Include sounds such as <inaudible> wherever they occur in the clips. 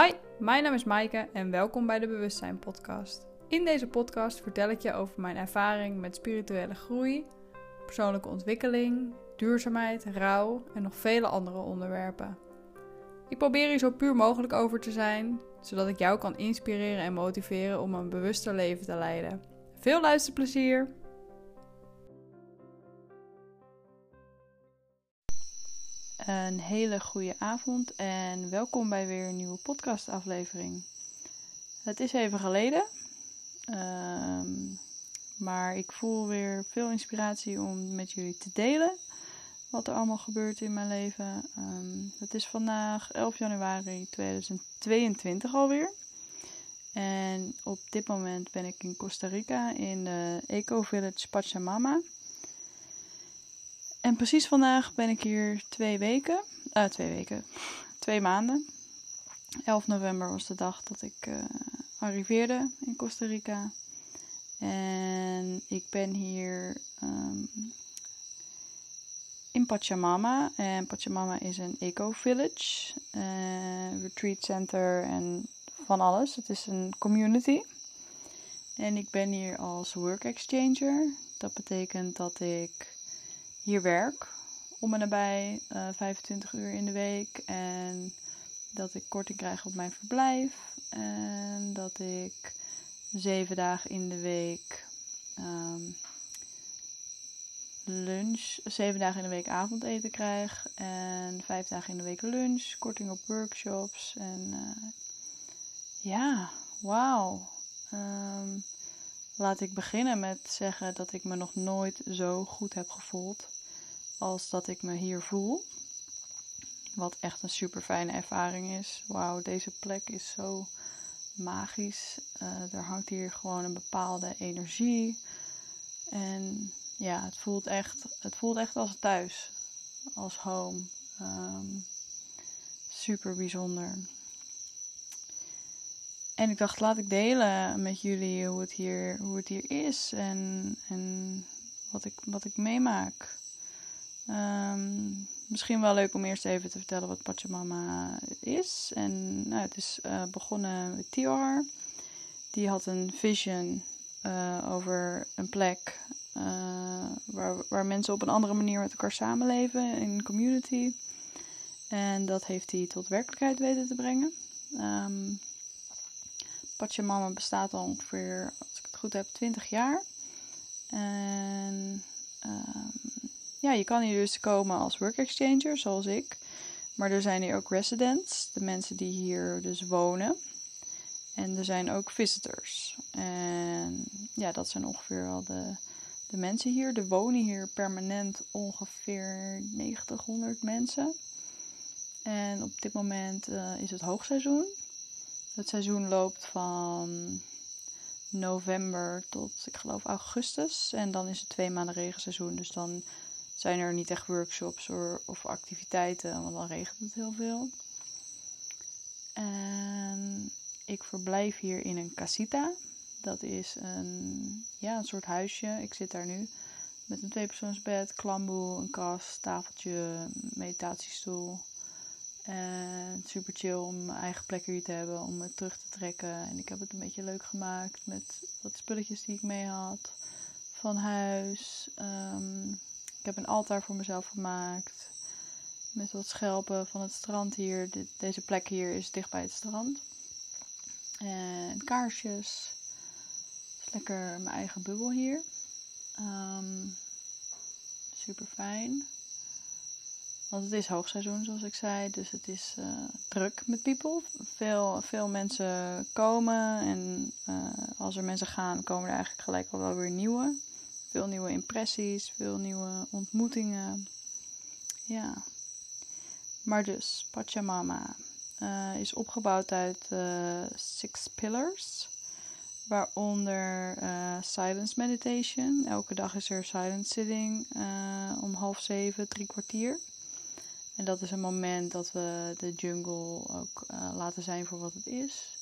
Hi, mijn naam is Maaike en welkom bij de Bewustzijn Podcast. In deze podcast vertel ik je over mijn ervaring met spirituele groei, persoonlijke ontwikkeling, duurzaamheid, rouw en nog vele andere onderwerpen. Ik probeer hier zo puur mogelijk over te zijn, zodat ik jou kan inspireren en motiveren om een bewuster leven te leiden. Veel luisterplezier! Een hele goede avond en welkom bij weer een nieuwe podcastaflevering. Het is even geleden, ehm, maar ik voel weer veel inspiratie om met jullie te delen wat er allemaal gebeurt in mijn leven. Ehm, het is vandaag 11 januari 2022 alweer. En op dit moment ben ik in Costa Rica in de Eco Village Pachamama. En precies vandaag ben ik hier twee weken, uh, twee weken, twee maanden. 11 november was de dag dat ik uh, arriveerde in Costa Rica. En ik ben hier um, in Pachamama. En Pachamama is een eco-village, uh, retreat center en van alles. Het is een community. En ik ben hier als work exchanger. Dat betekent dat ik hier werk om en nabij uh, 25 uur in de week. En dat ik korting krijg op mijn verblijf. En dat ik zeven dagen in de week um, lunch, zeven dagen in de week avondeten krijg. En vijf dagen in de week lunch, korting op workshops. En uh, ja, wauw. Um, laat ik beginnen met zeggen dat ik me nog nooit zo goed heb gevoeld als dat ik me hier voel. Wat echt een super fijne ervaring is. Wauw, deze plek is zo magisch. Uh, er hangt hier gewoon een bepaalde energie. En ja, het voelt echt, het voelt echt als thuis. Als home. Um, super bijzonder. En ik dacht, laat ik delen met jullie hoe het hier, hoe het hier is en, en wat, ik, wat ik meemaak. Um, misschien wel leuk om eerst even te vertellen wat Pachamama is. En nou, het is uh, begonnen met Tior. Die had een vision uh, over een plek uh, waar, waar mensen op een andere manier met elkaar samenleven in community. En dat heeft hij tot werkelijkheid weten te brengen. Um, Pachamama bestaat al ongeveer, als ik het goed heb, 20 jaar. En um, ja, je kan hier dus komen als work exchanger, zoals ik. Maar er zijn hier ook residents, de mensen die hier dus wonen. En er zijn ook visitors. En ja, dat zijn ongeveer wel de, de mensen hier. Er wonen hier permanent ongeveer 90, 100 mensen. En op dit moment uh, is het hoogseizoen. Het seizoen loopt van november tot, ik geloof, augustus. En dan is het twee maanden regenseizoen. Dus dan zijn er niet echt workshops of activiteiten, want dan regent het heel veel. En ik verblijf hier in een casita. Dat is een, ja, een soort huisje. Ik zit daar nu met een tweepersoonsbed, klamboe, een kast, tafeltje, meditatiestoel. En super chill om mijn eigen plek hier te hebben, om me terug te trekken. En ik heb het een beetje leuk gemaakt met wat spulletjes die ik mee had van huis. Um, ik heb een altaar voor mezelf gemaakt. Met wat schelpen van het strand hier. deze plek hier is dicht bij het strand. En kaarsjes. Is lekker mijn eigen bubbel hier. Um, super fijn. Want het is hoogseizoen, zoals ik zei. Dus het is uh, druk met people. Veel, veel mensen komen. En uh, als er mensen gaan, komen er eigenlijk gelijk al wel weer nieuwe. Veel nieuwe impressies, veel nieuwe ontmoetingen. Ja. Maar dus, Pachamama uh, is opgebouwd uit uh, six pillars. Waaronder uh, silence meditation. Elke dag is er silence sitting om half zeven, drie kwartier. En dat is een moment dat we de jungle ook laten zijn voor wat het is.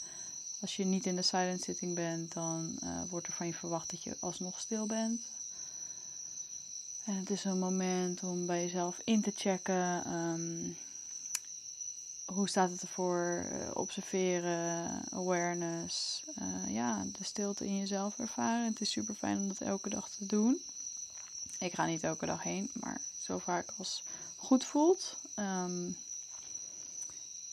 Als je niet in de silent sitting bent, dan wordt er van je verwacht dat je alsnog stil bent. Het is een moment om bij jezelf in te checken um, hoe staat het ervoor? Uh, observeren, awareness. Uh, ja, de stilte in jezelf ervaren. Het is super fijn om dat elke dag te doen. Ik ga niet elke dag heen, maar zo vaak als goed voelt. Um,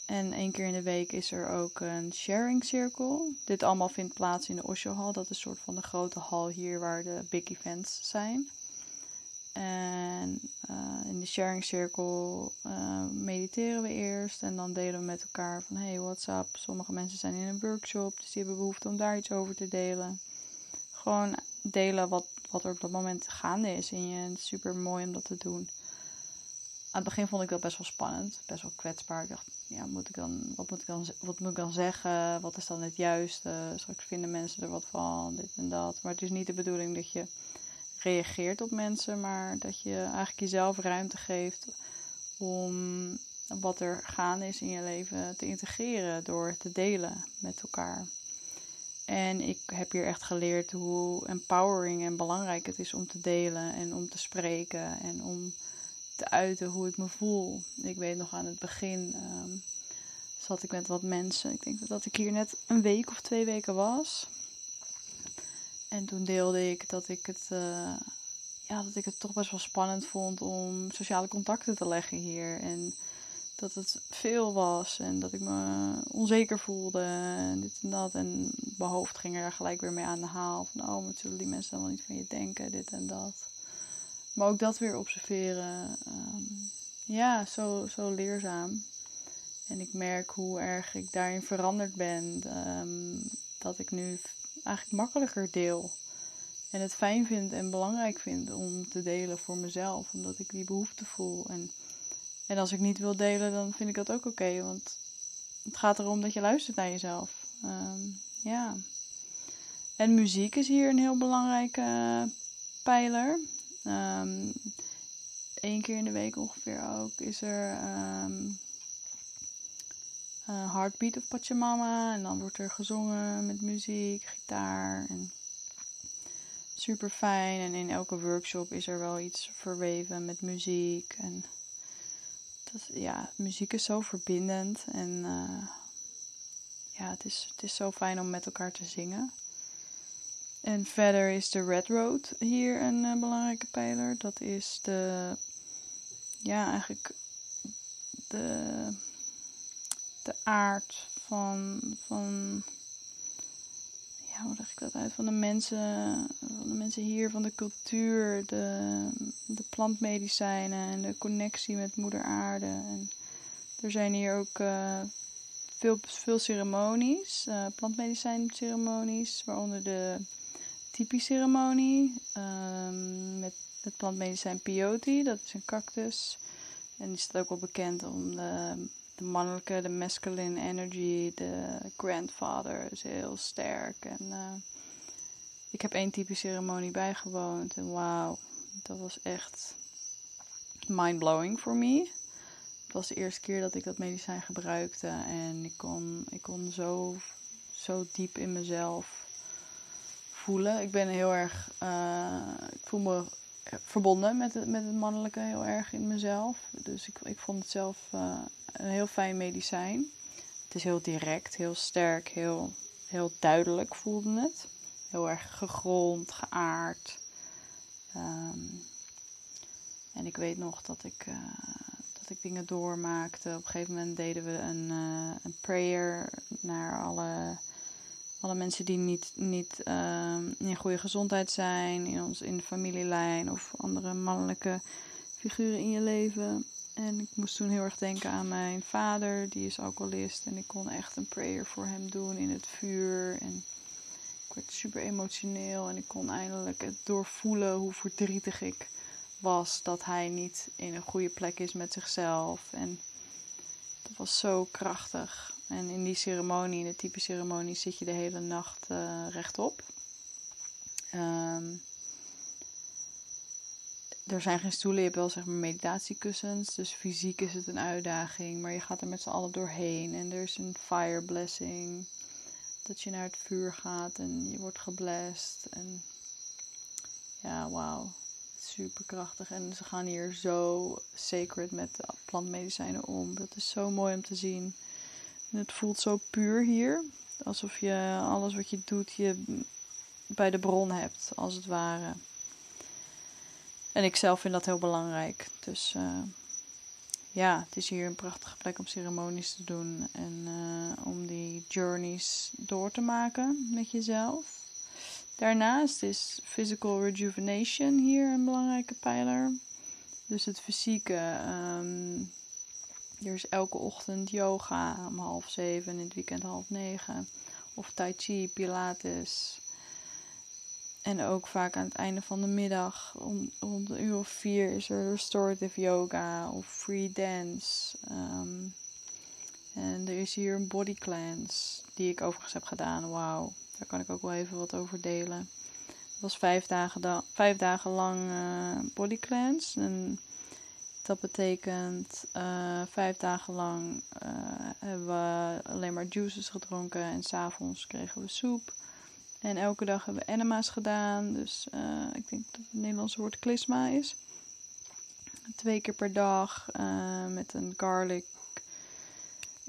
en één keer in de week is er ook een sharing circle. Dit allemaal vindt plaats in de Osho Hall. Dat is een soort van de grote hal hier waar de big events zijn. En uh, in de sharing circle uh, mediteren we eerst. En dan delen we met elkaar van hey, what's up? Sommige mensen zijn in een workshop, dus die hebben behoefte om daar iets over te delen. Gewoon delen wat, wat er op dat moment gaande is in je. Het is super mooi om dat te doen. Aan het begin vond ik dat best wel spannend, best wel kwetsbaar. Ik dacht, ja, moet ik dan, wat, moet ik dan, wat moet ik dan zeggen? Wat is dan het juiste? Straks vinden mensen er wat van, dit en dat. Maar het is niet de bedoeling dat je reageert op mensen, maar dat je eigenlijk jezelf ruimte geeft om wat er gaande is in je leven te integreren door te delen met elkaar. En ik heb hier echt geleerd hoe empowering en belangrijk het is om te delen en om te spreken en om te uiten hoe ik me voel. Ik weet nog aan het begin um, zat ik met wat mensen. Ik denk dat ik hier net een week of twee weken was. En toen deelde ik dat ik het, uh, ja, dat ik het toch best wel spannend vond om sociale contacten te leggen hier. En dat het veel was en dat ik me onzeker voelde en dit en dat. En mijn hoofd ging er gelijk weer mee aan de haal. Van, oh, wat zullen die mensen dan wel niet van je denken, dit en dat. Maar ook dat weer observeren. Um, ja, zo, zo leerzaam. En ik merk hoe erg ik daarin veranderd ben. Um, dat ik nu eigenlijk makkelijker deel. En het fijn vind en belangrijk vind om te delen voor mezelf. Omdat ik die behoefte voel. En, en als ik niet wil delen, dan vind ik dat ook oké. want het gaat erom dat je luistert naar jezelf. Um, ja. En muziek is hier een heel belangrijke pijler. Um, Eén keer in de week ongeveer ook is er um, uh, Heartbeat of Pachamama. En dan wordt er gezongen met muziek, gitaar. En super fijn. En in elke workshop is er wel iets verweven met muziek. En dat, ja, muziek is zo verbindend. En uh, ja, het is, het is zo fijn om met elkaar te zingen. En verder is de Red Road hier een uh, belangrijke pijler. Dat is de, ja, eigenlijk de, de aard van, van, ja, hoe leg ik dat uit? Van de mensen, van de mensen hier, van de cultuur, de, de plantmedicijnen en de connectie met Moeder Aarde. En er zijn hier ook uh, veel, veel ceremonies, uh, plantmedicijnceremonies, waaronder de tipi-ceremonie um, met het plantmedicijn peyote. Dat is een cactus. En die staat ook wel bekend om de, de mannelijke, de masculine energy, de grandfather is heel sterk. En uh, ik heb één type ceremonie bijgewoond en wauw, dat was echt mind-blowing voor me. Het was de eerste keer dat ik dat medicijn gebruikte en ik kon, ik kon zo, zo diep in mezelf voelen. Ik ben heel erg, uh, ik voel me verbonden met het, met het mannelijke heel erg in mezelf. Dus ik, ik vond het zelf uh, een heel fijn medicijn. Het is heel direct, heel sterk, heel, heel duidelijk voelde het. Heel erg gegrond, geaard. Um, en ik weet nog dat ik, uh, dat ik dingen doormaakte. Op een gegeven moment deden we een, uh, een prayer naar alle alle mensen die niet, niet uh, in goede gezondheid zijn, in, ons, in de familielijn of andere mannelijke figuren in je leven. En ik moest toen heel erg denken aan mijn vader, die is alcoholist. En ik kon echt een prayer voor hem doen in het vuur. En ik werd super emotioneel en ik kon eindelijk het doorvoelen hoe verdrietig ik was dat hij niet in een goede plek is met zichzelf. En dat was zo krachtig. En in die ceremonie, in de type ceremonie, zit je de hele nacht uh, rechtop. Um, er zijn geen stoelen, je hebt wel zeg maar meditatiekussens. Dus fysiek is het een uitdaging. Maar je gaat er met z'n allen doorheen. En er is een fire blessing. Dat je naar het vuur gaat en je wordt geblest. En ja, wauw. super krachtig. En ze gaan hier zo sacred met plantmedicijnen om. Dat is zo mooi om te zien. Het voelt zo puur hier. Alsof je alles wat je doet, je bij de bron hebt, als het ware. En ik zelf vind dat heel belangrijk. Dus uh, ja, het is hier een prachtige plek om ceremonies te doen en uh, om die journeys door te maken met jezelf. Daarnaast is physical rejuvenation hier een belangrijke pijler. Dus het fysieke. Um, er is elke ochtend yoga om half zeven en in het weekend half negen. Of tai chi, pilates. En ook vaak aan het einde van de middag, om, rond een uur of vier, is er restorative yoga of free dance. Um, en er is hier een body cleanse, die ik overigens heb gedaan. Wauw, daar kan ik ook wel even wat over delen. Het was vijf dagen, da vijf dagen lang uh, body cleanse. En dat betekent uh, vijf dagen lang uh, hebben we alleen maar juices gedronken en s'avonds kregen we soep. En elke dag hebben we enema's gedaan. Dus uh, ik denk dat het Nederlandse woord klisma is. Twee keer per dag met een garlic.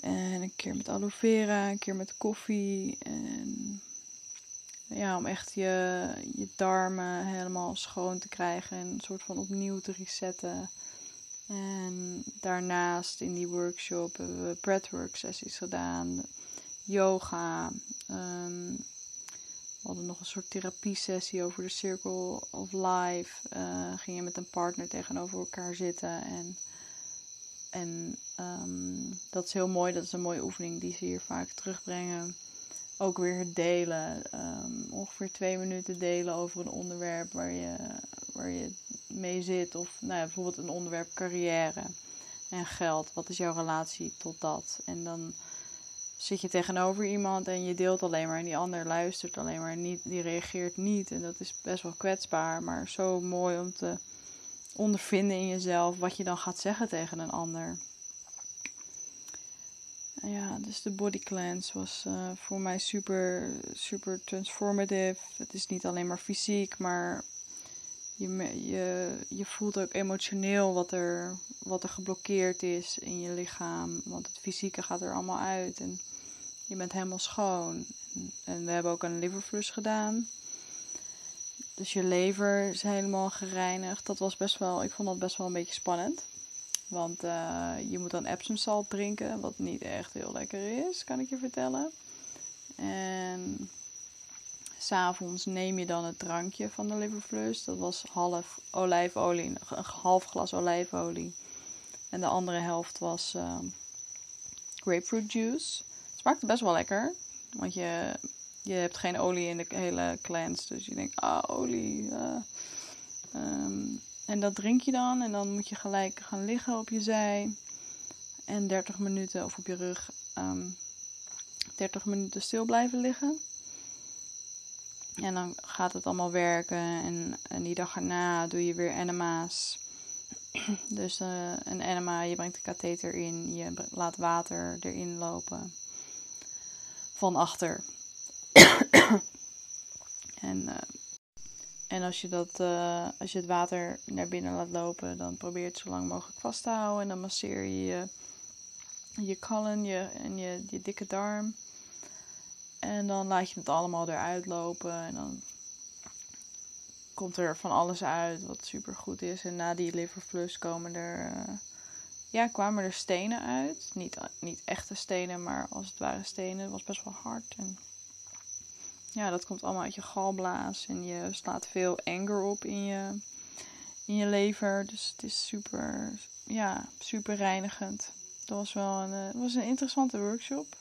En een keer met aloe vera, een keer met koffie. En ja, om echt je, je darmen helemaal schoon te krijgen en een soort van opnieuw te resetten. En daarnaast in die workshop hebben we breathwork sessies gedaan, yoga. Um, we hadden nog een soort therapiesessie over de Circle of Life. Uh, ging je met een partner tegenover elkaar zitten. En, en um, dat is heel mooi. Dat is een mooie oefening die ze hier vaak terugbrengen. Ook weer delen. Um, ongeveer twee minuten delen over een onderwerp waar je, waar je mee zit. Of nou ja, bijvoorbeeld een onderwerp carrière en geld. Wat is jouw relatie tot dat? En dan zit je tegenover iemand en je deelt alleen maar en die ander luistert alleen maar niet, die reageert niet. En dat is best wel kwetsbaar, maar zo mooi om te ondervinden in jezelf wat je dan gaat zeggen tegen een ander. Ja, dus de body cleanse was uh, voor mij super, super transformative. Het is niet alleen maar fysiek, maar je, je, je voelt ook emotioneel wat er, wat er geblokkeerd is in je lichaam. Want het fysieke gaat er allemaal uit. En je bent helemaal schoon. En we hebben ook een liverflush gedaan. Dus je lever is helemaal gereinigd. Dat was best wel, ik vond dat best wel een beetje spannend. Want uh, je moet dan Epsom drinken, wat niet echt heel lekker is, kan ik je vertellen. En s'avonds neem je dan het drankje van de liverflush. Dat was half olijfolie, een half glas olijfolie. En de andere helft was uh, grapefruit juice. Het smaakte best wel lekker. Want je, je hebt geen olie in de hele cleanse. Dus je denkt, ah, olie. Uh. Um, en dat drink je dan. En dan moet je gelijk gaan liggen op je zij. En 30 minuten, of op je rug, um, ehm, 30 minuten stil blijven liggen. En dan gaat het allemaal werken. En, en die dag erna doe je weer enema's. <clears throat> Dus uh, een enema, je brengt de katheter in. Je laat water erin lopen van achter. <clears throat> en, uh, en als je, dat, uh, als je het water naar binnen laat lopen, dan probeer je het zo lang mogelijk vast te houden. En dan masseer je je, je kallen je, en je, je dikke darm. En dan laat je het allemaal eruit lopen. En dan komt er van alles uit wat super goed is. En na die liverflush komen er. Uh, ja, kwamen er stenen uit. Niet, niet echte stenen, maar als het ware stenen. Het was best wel hard. En ja, dat komt allemaal uit je galblaas. En je slaat veel anger op in je, in je lever. Dus het is super, ja, super reinigend. Dat was wel een, uh, was een interessante workshop.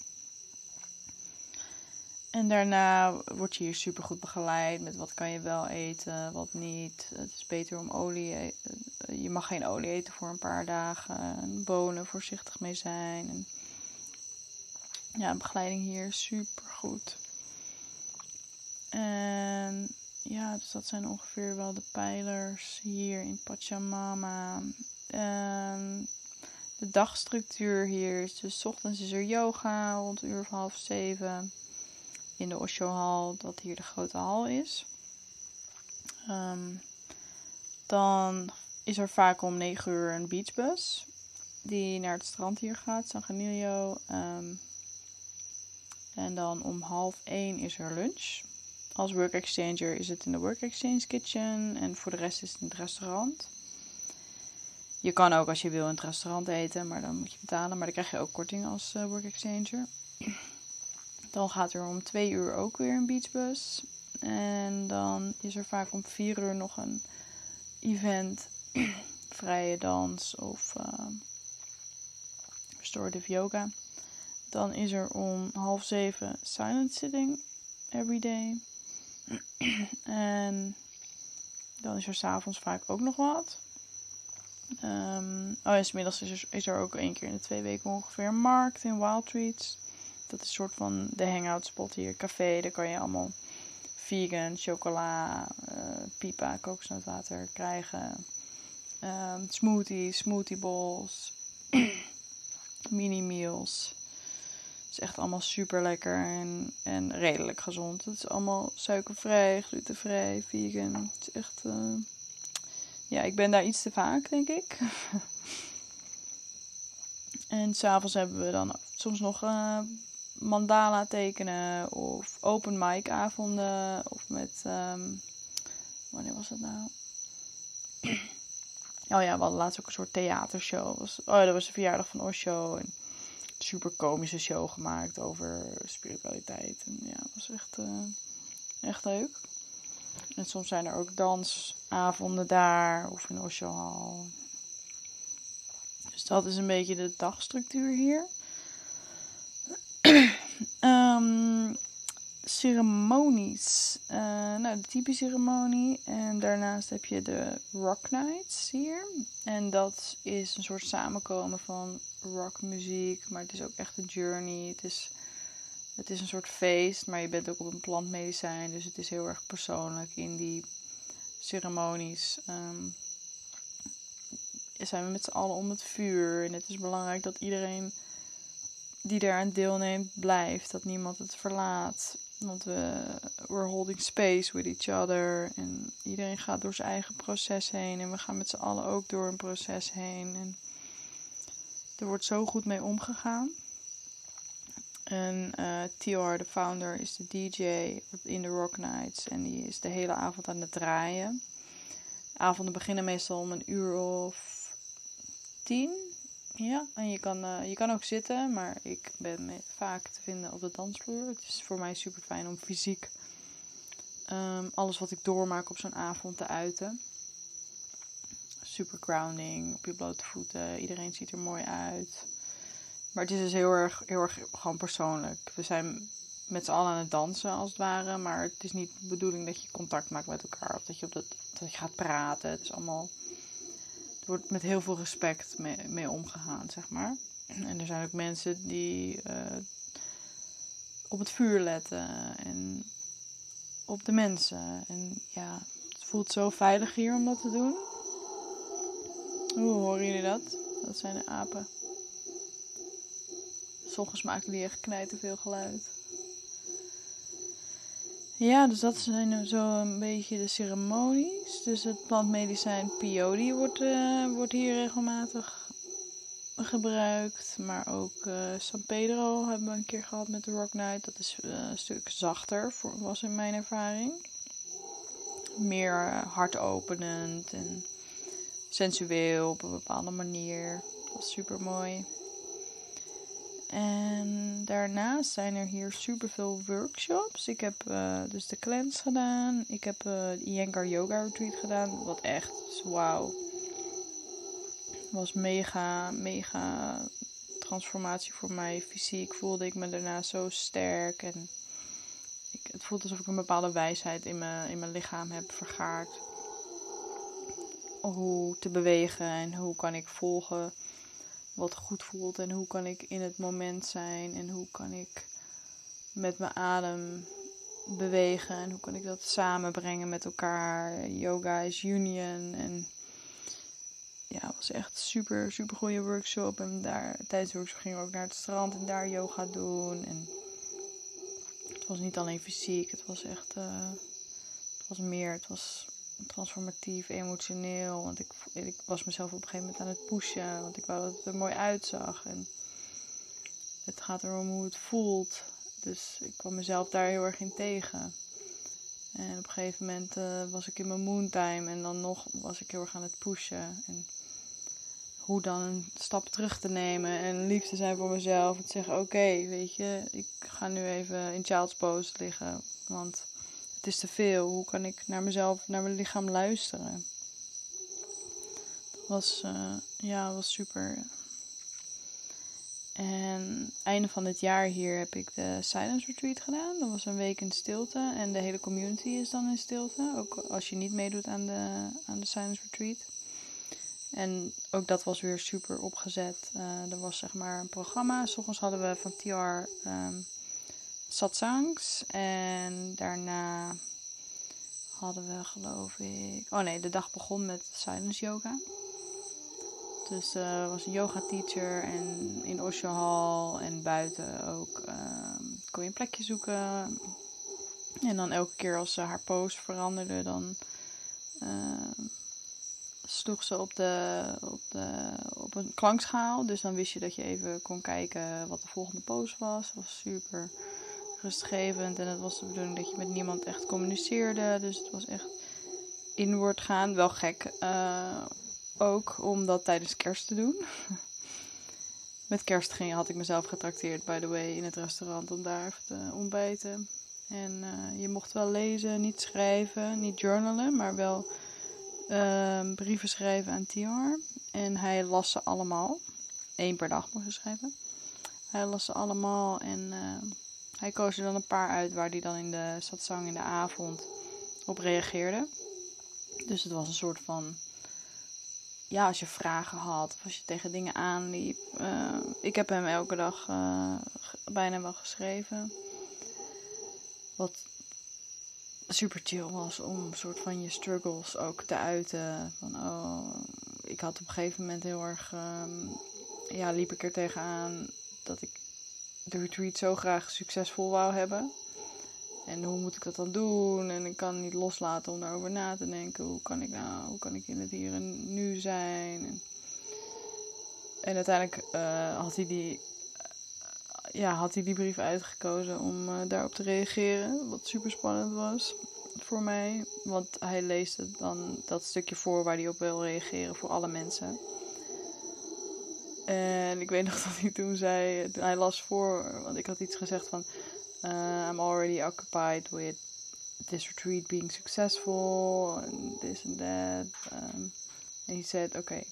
En daarna word je hier super goed begeleid met wat kan je wel eten, wat niet. Het is beter om olie. E-, eh, je mag geen olie eten voor een paar dagen. Bonen voorzichtig mee zijn. En ja, begeleiding hier super goed. En ja, dus dat zijn ongeveer wel de pijlers hier in Pachamama. En de dagstructuur hier is dus ochtends is er yoga rond uur of half zeven in de Osho dat hier de grote hal is. Um, Dan is er vaak om 9 uur een beachbus die naar het strand hier gaat, San Ganillo. Ehm, en dan om half 1 is er lunch. Als work exchanger is het in de work exchange kitchen en voor de rest is het in het restaurant. Je kan ook als je wil in het restaurant eten, maar dan moet je betalen. Maar dan krijg je ook korting als uh, work exchanger. Dan gaat er om twee uur ook weer een beachbus. En dan is er vaak om vier uur nog een event, <clears throat> vrije dans of uh, restorative yoga. Dan is er om half zeven silent sitting every day. <clears throat> en dan is er s'avonds vaak ook nog wat. Um, oh ja, smiddags is er, is er ook één keer in de twee weken ongeveer markt in Wild Treats. Dat is een soort van de hangout spot hier. Café, daar kan je allemaal vegan, chocola, uh, pipa, kokosnootwater krijgen. Um, smoothies, smoothie bowls, <clears throat> mini meals. Het is echt allemaal super lekker en, en redelijk gezond. Het is allemaal suikervrij, glutenvrij, vegan. Het is echt. Uh, ja, ik ben daar iets te vaak, denk ik. <laughs> en s'avonds hebben we dan soms nog uh, mandala tekenen of open mic avonden. Of met, um, wanneer was dat nou? <clears throat> oh ja, we hadden laatst ook een soort theatershow. Oh, dat was de verjaardag van Osho. En een super komische show gemaakt over spiritualiteit. En ja, het was echt, uh, echt leuk. En soms zijn er ook dansavonden daar of in Osho Hall. Dus dat is een beetje de dagstructuur hier. Um, ceremonies. Uh, nou, de type ceremonie. En daarnaast heb je de Rock Nights hier. En dat is een soort samenkomen van rockmuziek. Maar het is ook echt een journey. Het is, het is een soort feest. Maar je bent ook op een plantmedicijn. Dus het is heel erg persoonlijk in die ceremonies. Um, zijn we met z'n allen om het vuur. En het is belangrijk dat iedereen die daaraan deelneemt blijft. Dat niemand het verlaat. Want we we're holding space with each other. En iedereen gaat door zijn eigen proces heen. En we gaan met z'n allen ook door een proces heen. En er wordt zo goed mee omgegaan. En uh, TR, de founder, is de DJ in de Rock Nights. En die is de hele avond aan het draaien. De avonden beginnen meestal om een uur of tien. Ja, en je kan, uh, je kan ook zitten, maar ik ben vaak te vinden op de dansvloer. Het is voor mij super fijn om fysiek um, alles wat ik doormaak op zo'n avond te uiten. Super grounding, op je blote voeten. Iedereen ziet er mooi uit. Maar het is dus heel erg, heel erg gewoon persoonlijk. We zijn met z'n allen aan het dansen als het ware. Maar het is niet de bedoeling dat je contact maakt met elkaar. Of dat je, op dat, dat je gaat praten. Het is allemaal wordt met heel veel respect mee, mee omgegaan, zeg maar. En er zijn ook mensen die uh, op het vuur letten en op de mensen. En ja, het voelt zo veilig hier om dat te doen. Hoe horen jullie dat? Dat zijn de apen. Soms maken die echt knijten veel geluid. Ja, dus dat zijn zo een beetje de ceremonies. Dus het plantmedicijn peyote wordt, uh, wordt hier regelmatig gebruikt. Maar ook uh, San Pedro hebben we een keer gehad met de Rock Night. Dat is uh, een stuk zachter, voor, was in mijn ervaring. Meer hartopenend en sensueel op een bepaalde manier. Super mooi. En daarnaast zijn er hier superveel workshops. Ik heb uh, dus de cleanse gedaan. Ik heb uh, de Iyengar Yoga Retreat gedaan. Wat echt, wauw. Was mega, mega transformatie voor mij. Fysiek voelde ik me daarna zo sterk. En ik, het voelt alsof ik een bepaalde wijsheid in mijn, in mijn lichaam heb vergaard. Hoe te bewegen en hoe kan ik volgen wat goed voelt en hoe kan ik in het moment zijn en hoe kan ik met mijn adem bewegen en hoe kan ik dat samenbrengen met elkaar. Yoga is union en ja, het was echt super, super goede workshop. En daar, tijdens de workshop gingen we ook naar het strand en daar yoga doen. En het was niet alleen fysiek, het was echt, uh, het was meer, het was transformatief, emotioneel. Want ik, ik was mezelf op een gegeven moment aan het pushen. Want ik wou dat het er mooi uitzag. En het gaat erom hoe het voelt. Dus ik kwam mezelf daar heel erg in tegen. En op een gegeven moment uh, was ik in mijn moontime. En dan nog was ik heel erg aan het pushen. En hoe dan een stap terug te nemen. En lief te zijn voor mezelf. En te zeggen, oké, weet je, ik ga nu even in child's pose liggen. Want het is te veel. Hoe kan ik naar mezelf, naar mijn lichaam luisteren? Dat was, uh, ja, was super. En einde van dit jaar hier heb ik de Silence Retreat gedaan. Dat was een week in stilte. En de hele community is dan in stilte. Ook als je niet meedoet aan de, aan de Silence Retreat. En ook dat was weer super opgezet. Uh, er was zeg maar een programma. Soms hadden we van TR ehm, satsangs. En daarna hadden we geloof ik... Oh nee, de dag begon met silence yoga. Dus uh, er was een yoga teacher en in Osho Hall en buiten ook uh, kon je een plekje zoeken. En dan elke keer als ze haar pose veranderde, dan uh, sloeg ze op, de, op, de, op een klankschaal. Dus dan wist je dat je even kon kijken wat de volgende pose was. Dat was super rustgevend en het was de bedoeling dat je met niemand echt communiceerde. Dus het was echt inward gaan. Wel gek uh, ook om dat tijdens kerst te doen. <laughs> met kerst ging, had ik mezelf getrakteerd, by the way, in het restaurant om daar even te ontbijten. En uh, je mocht wel lezen, niet schrijven, niet journalen, maar wel uh, brieven schrijven aan Tior. En hij las ze allemaal. Eén per dag moest je schrijven. Hij las ze allemaal en uh, hij koos er dan een paar uit waar hij dan in de satsang in de avond op reageerde. Dus het was een soort van. Ja, als je vragen had of als je tegen dingen aanliep. Uh, ik heb hem elke dag uh, bijna wel geschreven. Wat super chill was om een soort van je struggles ook te uiten. Van oh, ik had op een gegeven moment heel erg. Um, ja, liep ik er tegenaan dat ik de retreat zo graag succesvol wou hebben. En hoe moet ik dat dan doen? En ik kan niet loslaten om daarover na te denken. Hoe kan ik nou, hoe kan ik in het hier en nu zijn? En, uiteindelijk uh, had hij die, ja, had hij die brief uitgekozen om uh, daarop te reageren. Wat super spannend was voor mij. Want hij leest het dan dat stukje voor waar hij op wil reageren voor alle mensen. En ik weet nog <laughs> dat hij toen zei, hij las voor, want ik had iets gezegd van, uh, I'm already occupied with this retreat being successful and this and that. Um, and he said, okay,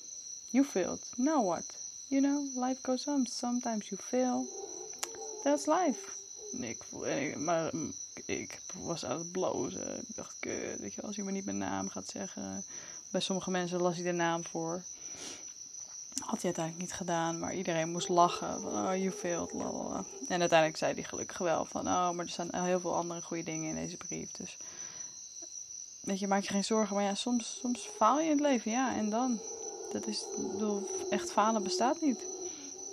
you failed. Now what? You know, life goes on. Sometimes you fail. That's life. En ik, en maar ik was aan het blozen. Ik dacht, kut, weet je, als je me niet mijn naam gaat zeggen. Bij sommige mensen las hij de naam voor. Had hij uiteindelijk niet gedaan, maar iedereen moest lachen. Oh, you failed, lalala. En uiteindelijk zei hij gelukkig wel van, oh, maar er staan heel veel andere goede dingen in deze brief. Dus, weet je, maak je geen zorgen. Maar ja, soms, soms faal je in het leven, ja. En dan? Dat is, bedoel, echt falen bestaat niet.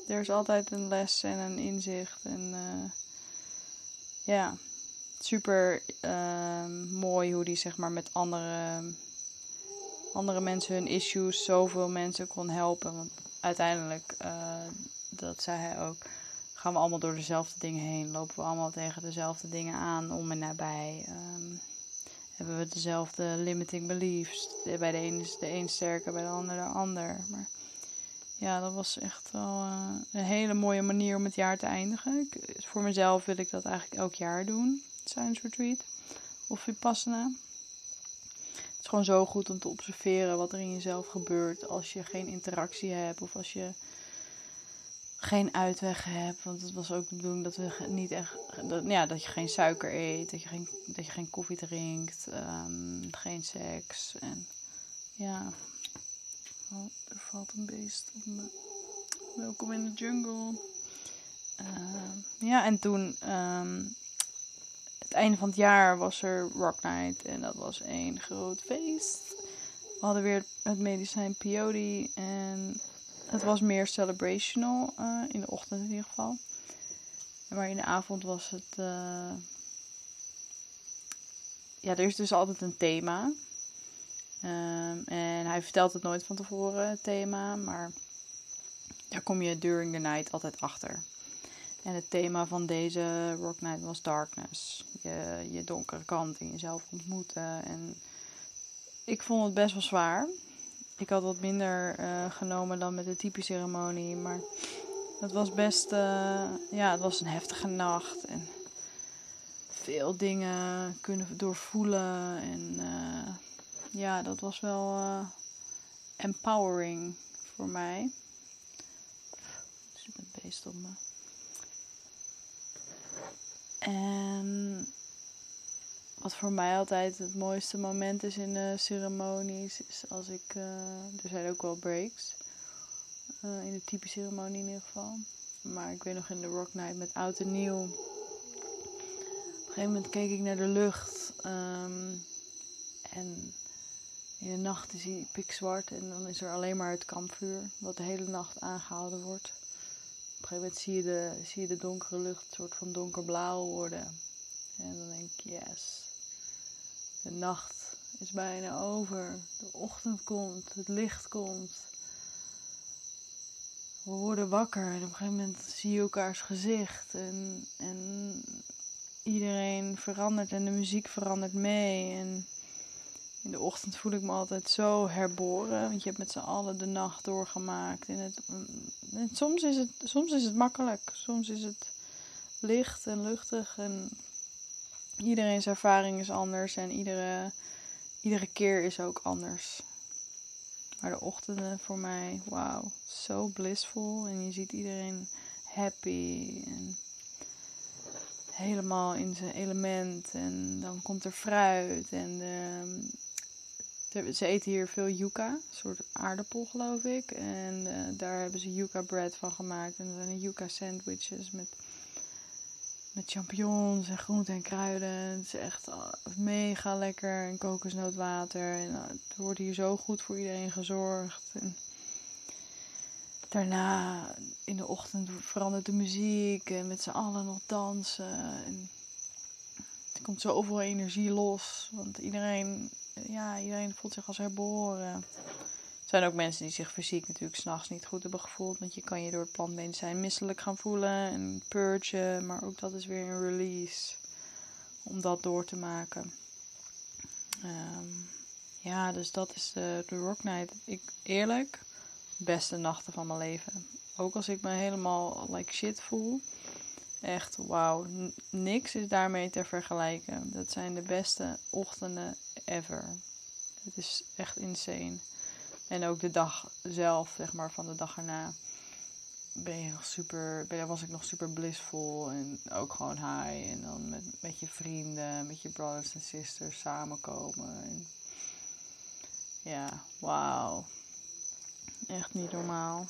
Er is altijd een les en een inzicht. En uh, ja, super uh, mooi hoe die zeg maar met andere andere mensen hun issues zoveel mensen kon helpen. Want uiteindelijk, uh, dat zei hij ook, gaan we allemaal door dezelfde dingen heen. Lopen we allemaal tegen dezelfde dingen aan, om en nabij. Um, hebben we dezelfde limiting beliefs. Bij de een is de een sterker, bij de ander de ander. Maar ja, dat was echt wel uh, een hele mooie manier om het jaar te eindigen. Ik, voor mezelf wil ik dat eigenlijk elk jaar doen. Science Retreat of Vipassana gewoon zo goed om te observeren wat er in jezelf gebeurt als je geen interactie hebt of als je geen uitweg hebt. Want het was ook de bedoeling dat we niet echt. Dat, ja, dat je geen suiker eet, dat je geen, dat je geen koffie drinkt, um, geen seks. En ja. Oh, er valt een beest op me. Welkom in de jungle. Uh, ja, en toen. Um, het einde van het jaar was er Rock Night en dat was één groot feest. We hadden weer het medicijn peyote en het was meer celebrational, uh, in de ochtend in ieder geval. Maar in de avond was het. Uh... Ja, er is dus altijd een thema. Ehm, en hij vertelt het nooit van tevoren, het thema, maar daar kom je during the night altijd achter. En het thema van deze Rock Night was darkness. Je, je donkere kant in jezelf ontmoeten. En ik vond het best wel zwaar. Ik had wat minder uh, genomen dan met de typische ceremonie. Maar het was best, uh, ja, het was een heftige nacht. En veel dingen kunnen doorvoelen. En uh, ja, dat was wel empowering voor mij. Dus ik beest op me. En wat voor mij altijd het mooiste moment is in de ceremonies, is als ik. Uh, er zijn ook wel breaks. Uh, in de type ceremonie in ieder geval. Maar ik weet nog in de Rock Night met oud en nieuw. Op een gegeven moment keek ik naar de lucht. Um, en in de nacht is hij pikzwart. En dan is er alleen maar het kampvuur. Wat de hele nacht aangehouden wordt. Op een gegeven moment zie je de, zie je de donkere lucht een soort van donkerblauw worden. En dan denk ik, yes. De nacht is bijna over. De ochtend komt. Het licht komt. We worden wakker. En op een gegeven moment zie je elkaars gezicht. En, en iedereen verandert en de muziek verandert mee. En in de ochtend voel ik me altijd zo herboren. Want je hebt met z'n allen de nacht doorgemaakt. En het, en soms, is het, soms is het makkelijk. Soms is het licht en luchtig. En iedereen's ervaring is anders. En iedere, iedere keer is ook anders. Maar de ochtenden voor mij, wauw, zo blissful. En je ziet iedereen happy. En helemaal in zijn element. En dan komt er fruit. En de, ze eten hier veel yucca, een soort aardappel geloof ik. En uh, daar hebben ze yucca bread van gemaakt. En dat zijn yucca sandwiches met, met champignons en groenten en kruiden. Het is echt uh, mega lekker. En kokosnootwater. En uh, het wordt hier zo goed voor iedereen gezorgd. En daarna in de ochtend verandert de muziek. En met z'n allen nog dansen. En er komt zoveel energie los. Want iedereen ja, iedereen voelt zich als herboren. Er zijn ook mensen die zich fysiek natuurlijk s'nachts niet goed hebben gevoeld. Want je kan je door het plantmedicijn misselijk gaan voelen en purgen. Maar ook dat is weer een release. Om dat door te maken. Um, ja, dus dat is de, de Rock Night. Ik, eerlijk, beste nachten van mijn leven. Ook als ik me helemaal like shit voel. Echt, wauw. Niks is daarmee te vergelijken. Dat zijn de beste ochtenden ever. Het is echt insane. En ook de dag zelf, zeg maar, van de dag erna. Ben je nog super, ben, was ik nog super blissful en ook gewoon high. En dan met, met je vrienden, met je brothers en sisters samenkomen. En ja, wauw. Echt niet normaal.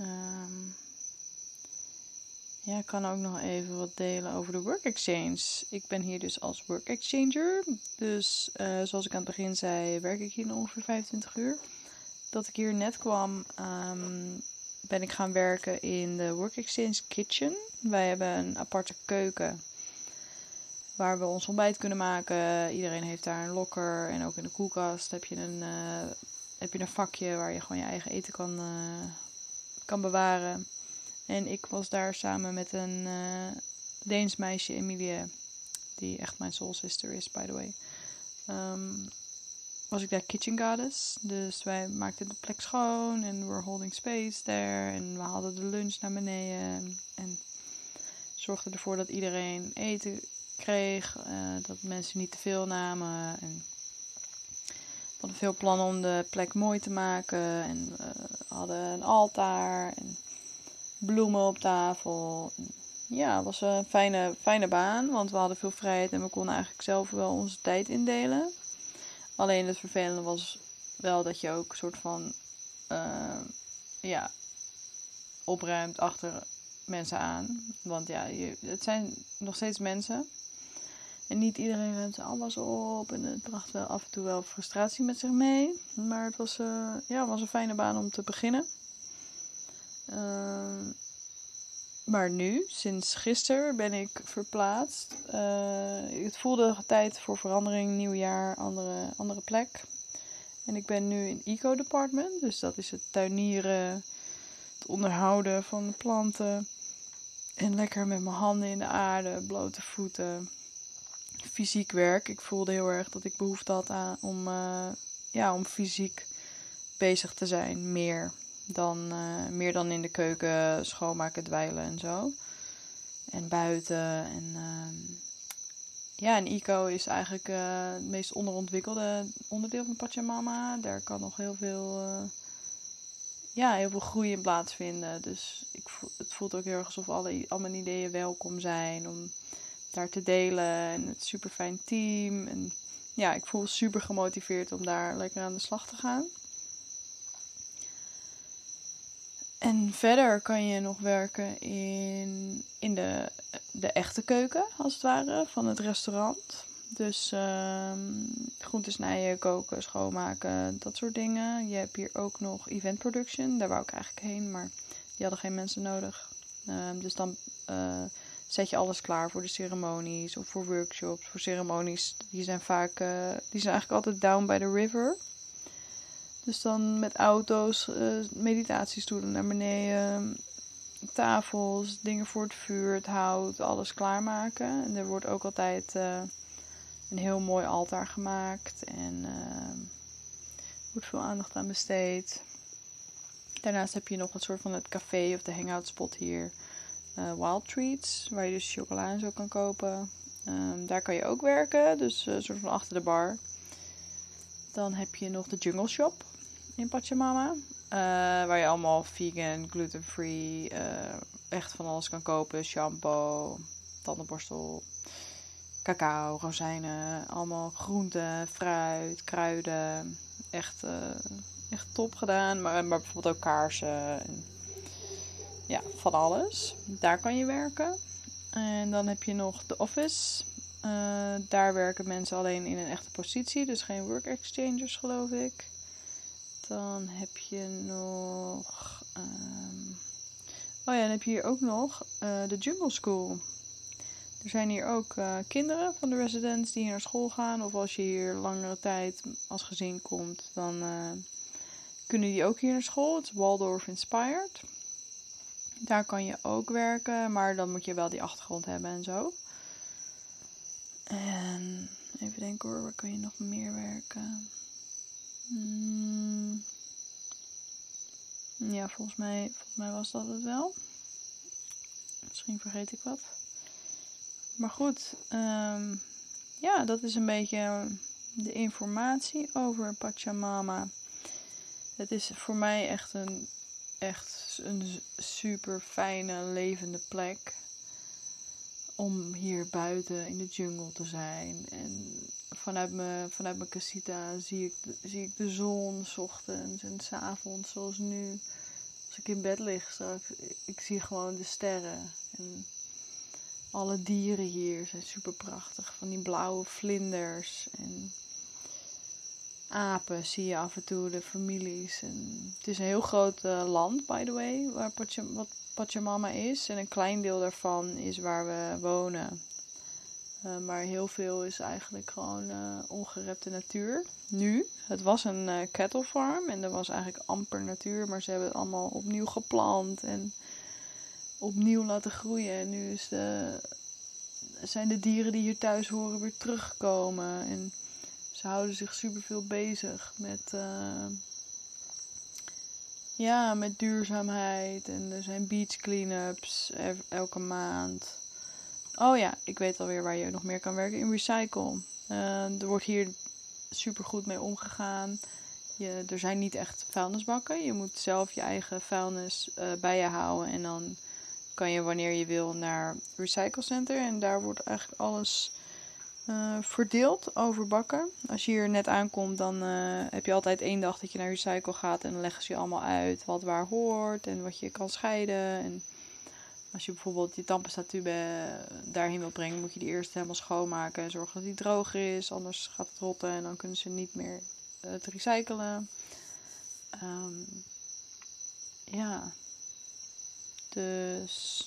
Um, ja, ik kan ook nog even wat delen over de Work Exchange. Ik ben hier dus als Work Exchanger. Dus uh, zoals ik aan het begin zei, werk ik hier ongeveer 25 uur. Dat ik hier net kwam, um, ben ik gaan werken in de Work Exchange Kitchen. Wij hebben een aparte keuken waar we ons ontbijt kunnen maken. Iedereen heeft daar een locker en ook in de koelkast heb je een, uh, heb je een vakje waar je gewoon je eigen eten kan, uh, kan bewaren. En ik was daar samen met een uh, Deens meisje, Emilie, die echt mijn soul sister is, by the way. Um, was ik daar kitchen goddess. Dus wij maakten de plek schoon en we were holding space there. En we haalden de lunch naar beneden. En zorgden ervoor dat iedereen eten kreeg. Uh, dat mensen niet te veel namen. En hadden veel plannen om de plek mooi te maken. En hadden een altaar. En bloemen op tafel. Ja, het was een fijne, fijne baan, want we hadden veel vrijheid en we konden eigenlijk zelf wel onze tijd indelen. Alleen het vervelende was wel dat je ook een soort van, uh, ja, opruimt achter mensen aan. Want ja, je, het zijn nog steeds mensen. En niet iedereen ruimt alles op. En het bracht wel af en toe wel frustratie met zich mee. Maar het was, uh, ja, was een fijne baan om te beginnen. Ehm, maar nu, sinds gisteren, ben ik verplaatst. Uh, het voelde tijd voor verandering, nieuw jaar, andere, andere plek. En ik ben nu in Eco Department, dus dat is het tuinieren, het onderhouden van de planten. En lekker met mijn handen in de aarde, blote voeten. Fysiek werk. Ik voelde heel erg dat ik behoefte had aan, om, uh, ja, om fysiek bezig te zijn. Meer dan, uh, meer dan in de keuken schoonmaken, dweilen en zo. En buiten. En uh, ja, en ICO is eigenlijk uh, het meest onderontwikkelde onderdeel van Pachamama. Daar kan nog heel veel, uh, ja, heel veel groei in plaatsvinden. Dus ik het voelt ook heel erg alsof alle, al mijn ideeën welkom zijn om daar te delen. En het super fijn team. En ja, ik voel super gemotiveerd om daar lekker aan de slag te gaan. En verder kan je nog werken in, in de, de echte keuken, als het ware, van het restaurant. Dus uh, groenten snijden, koken, schoonmaken, dat soort dingen. Je hebt hier ook nog event production. Daar wou ik eigenlijk heen, maar die hadden geen mensen nodig. Uh, dus dan uh, zet je alles klaar voor de ceremonies of voor workshops. Voor ceremonies, die zijn vaak, eh, die zijn eigenlijk altijd down by the river. Dus dan met auto's, uh, meditatiestoelen naar beneden, tafels, dingen voor het vuur, het hout, alles klaarmaken. En er wordt ook altijd uh, een heel mooi altaar gemaakt en uh, wordt veel aandacht aan besteed. Daarnaast heb je nog een soort van het café of de hangout spot hier. Wild Treats, waar je dus chocola en zo kan kopen. Um, daar kan je ook werken, dus een soort van achter de bar. Dan heb je nog de Jungle Shop in Pachamama. Uh, waar je allemaal vegan, gluten-free, uh, echt van alles kan kopen. Shampoo, tandenborstel, cacao, rozijnen. Allemaal groenten, fruit, kruiden. Echt, uh, echt top gedaan. Maar, maar bijvoorbeeld ook kaarsen. En, ja, van alles. Daar kan je werken. En dan heb je nog de office. daar werken mensen alleen in een echte positie. Dus geen work exchangers geloof ik. Dan heb je nog. Um... Oh ja, dan heb je hier ook nog uh, de Jungle School. Er zijn hier ook uh, kinderen van de residents die hier naar school gaan. Of als je hier langere tijd als gezin komt, dan uh, kunnen die ook hier naar school. Het is Waldorf Inspired. Daar kan je ook werken, maar dan moet je wel die achtergrond hebben en zo. En even denken hoor, waar kan je nog meer werken? Hmm. Ja, volgens mij, volgens mij was dat het wel. Misschien vergeet ik wat. Maar goed, um, ja, dat is een beetje de informatie over Pachamama. Het is voor mij echt een, echt een super fijne, levende plek. Om hier buiten in de jungle te zijn. En vanuit mijn, vanuit mijn casita zie ik, zie ik de zon s ochtends en s avonds zoals nu. Als ik in bed lig straks, ik zie gewoon de sterren. En alle dieren hier zijn super prachtig. Van die blauwe vlinders en apen zie je af en toe, de families. En het is een heel groot uh, land, by the way, waar Pachem, wat Pachamama is. En een klein deel daarvan is waar we wonen. Uh, maar heel veel is eigenlijk gewoon uh, ongerepte natuur. Nu, het was een uh, cattle farm en er was eigenlijk amper natuur, maar ze hebben het allemaal opnieuw geplant en opnieuw laten groeien. En nu is zijn de dieren die hier thuis horen weer teruggekomen. En ze houden zich superveel bezig met, ja, met duurzaamheid. En er zijn beach cleanups elke maand. Oh ja, ik weet alweer waar je nog meer kan werken. In recycle. Uh, er wordt hier super goed mee omgegaan. Je, er zijn niet echt vuilnisbakken. Je moet zelf je eigen vuilnis uh, bij je houden. En dan kan je wanneer je wil naar recyclecenter. En daar wordt eigenlijk alles uh, verdeeld over bakken. Als je hier net aankomt, dan heb je altijd één dag dat je naar recycle gaat. En dan leggen ze je allemaal uit wat waar hoort en wat je kan scheiden. En als je bijvoorbeeld je tandpasta-tube daarheen wil brengen, moet je die eerst helemaal schoonmaken en zorgen dat die droog is. Anders gaat het rotten en dan kunnen ze niet meer uh, te recyclen. Um, ja. Dus.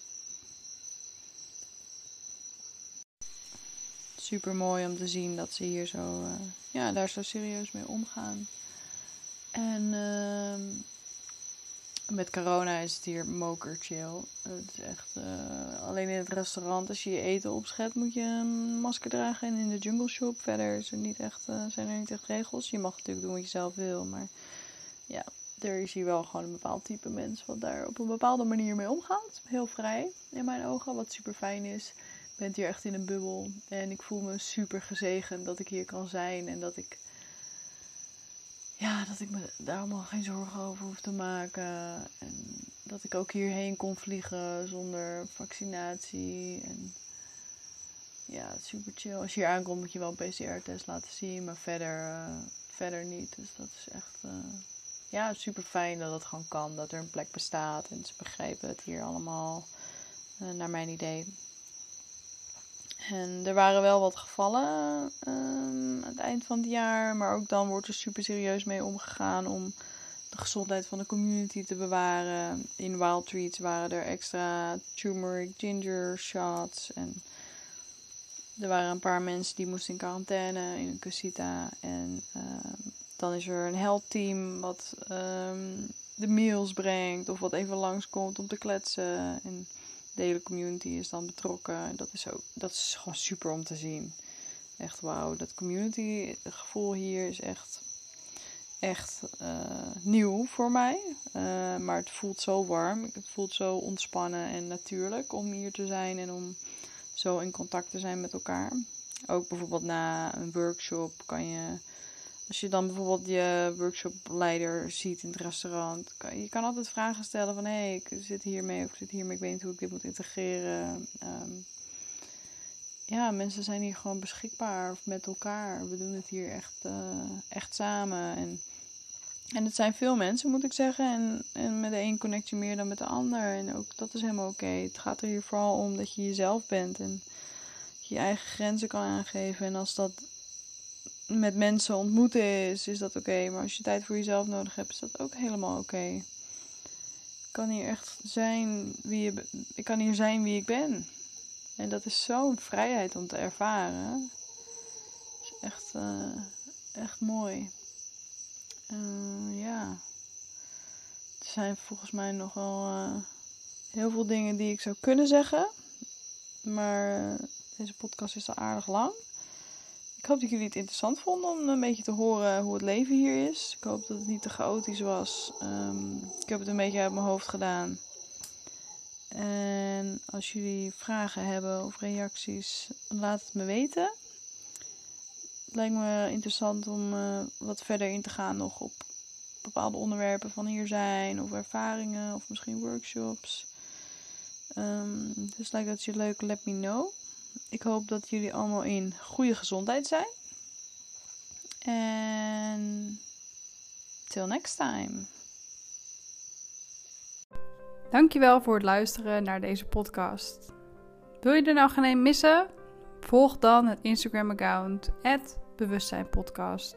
Super mooi om te zien dat ze hier zo, uh, ja, daar zo serieus mee omgaan. En ehm, met corona is het hier moker chill. Het is echt, eh, alleen in het restaurant, als je je eten opschet, moet je een masker dragen. En in de jungle shop verder is er niet echt, eh, zijn er niet echt regels. Je mag natuurlijk doen wat je zelf wil, maar ja, er is hier wel gewoon een bepaald type mens wat daar op een bepaalde manier mee omgaat. Heel vrij in mijn ogen, wat super fijn is. Ik ben hier echt in een bubbel en ik voel me super gezegend dat ik hier kan zijn en dat ik ja, dat ik me daar allemaal geen zorgen over hoef te maken. En dat ik ook hierheen kon vliegen zonder vaccinatie. En ja, super chill. Als je hier aankomt moet je wel een PCR-test laten zien, maar verder, uh, verder niet. Dus dat is echt uh, ja, super fijn dat het gewoon kan. Dat er een plek bestaat en ze begrijpen het hier allemaal uh, naar mijn idee. En er waren wel wat gevallen um, aan het eind van het jaar. Maar ook dan wordt er super serieus mee omgegaan om de gezondheid van de community te bewaren. In Wild Treats waren er extra turmeric ginger shots. En er waren een paar mensen die moesten in quarantaine in een casita. En um, dan is er een health team wat um, de meals brengt. Of wat even langskomt om te kletsen. En de hele community is dan betrokken. Dat is, ook, dat is gewoon super om te zien. Echt wauw. Dat community gevoel hier is echt, echt uh, nieuw voor mij. Uh, maar het voelt zo warm. Het voelt zo ontspannen en natuurlijk om hier te zijn en om zo in contact te zijn met elkaar. Ook bijvoorbeeld na een workshop kan je als je dan bijvoorbeeld je workshopleider ziet in het restaurant, kan, je kan altijd vragen stellen van hé, hey, ik zit hiermee of ik zit hiermee, ik weet niet hoe ik dit moet integreren. Um, ja, mensen zijn hier gewoon beschikbaar met elkaar. We doen het hier echt, uh, echt samen. En, en het zijn veel mensen, moet ik zeggen. En, en met de een connect je meer dan met de ander. En ook dat is helemaal oké. Het gaat er hier vooral om dat je jezelf bent en je eigen grenzen kan aangeven. En als dat met mensen ontmoeten is, is dat oké. Maar als je tijd voor jezelf nodig hebt, is dat ook helemaal oké. Ik kan hier echt zijn wie je Ik kan hier zijn wie ik ben. En dat is zo'n vrijheid om te ervaren. is echt, uh, echt mooi. Uh, ja. Er zijn volgens mij nog wel uh, heel veel dingen die ik zou kunnen zeggen. Maar deze podcast is al aardig lang. Ik hoop dat jullie het interessant vonden om een beetje te horen hoe het leven hier is. Ik hoop dat het niet te chaotisch was. Um, ik heb het een beetje uit mijn hoofd gedaan. En als jullie vragen hebben of reacties, laat het me weten. Het lijkt me interessant om uh, wat verder in te gaan nog op bepaalde onderwerpen van hier zijn, of ervaringen, of misschien workshops. Um, dus lijkt dat je leuk, let me know. Ik hoop dat jullie allemaal in goede gezondheid zijn. En till next time. Dankjewel voor het luisteren naar deze podcast. Wil je er nou geen een missen? Volg dan het Instagram account @bewustzijnpodcast.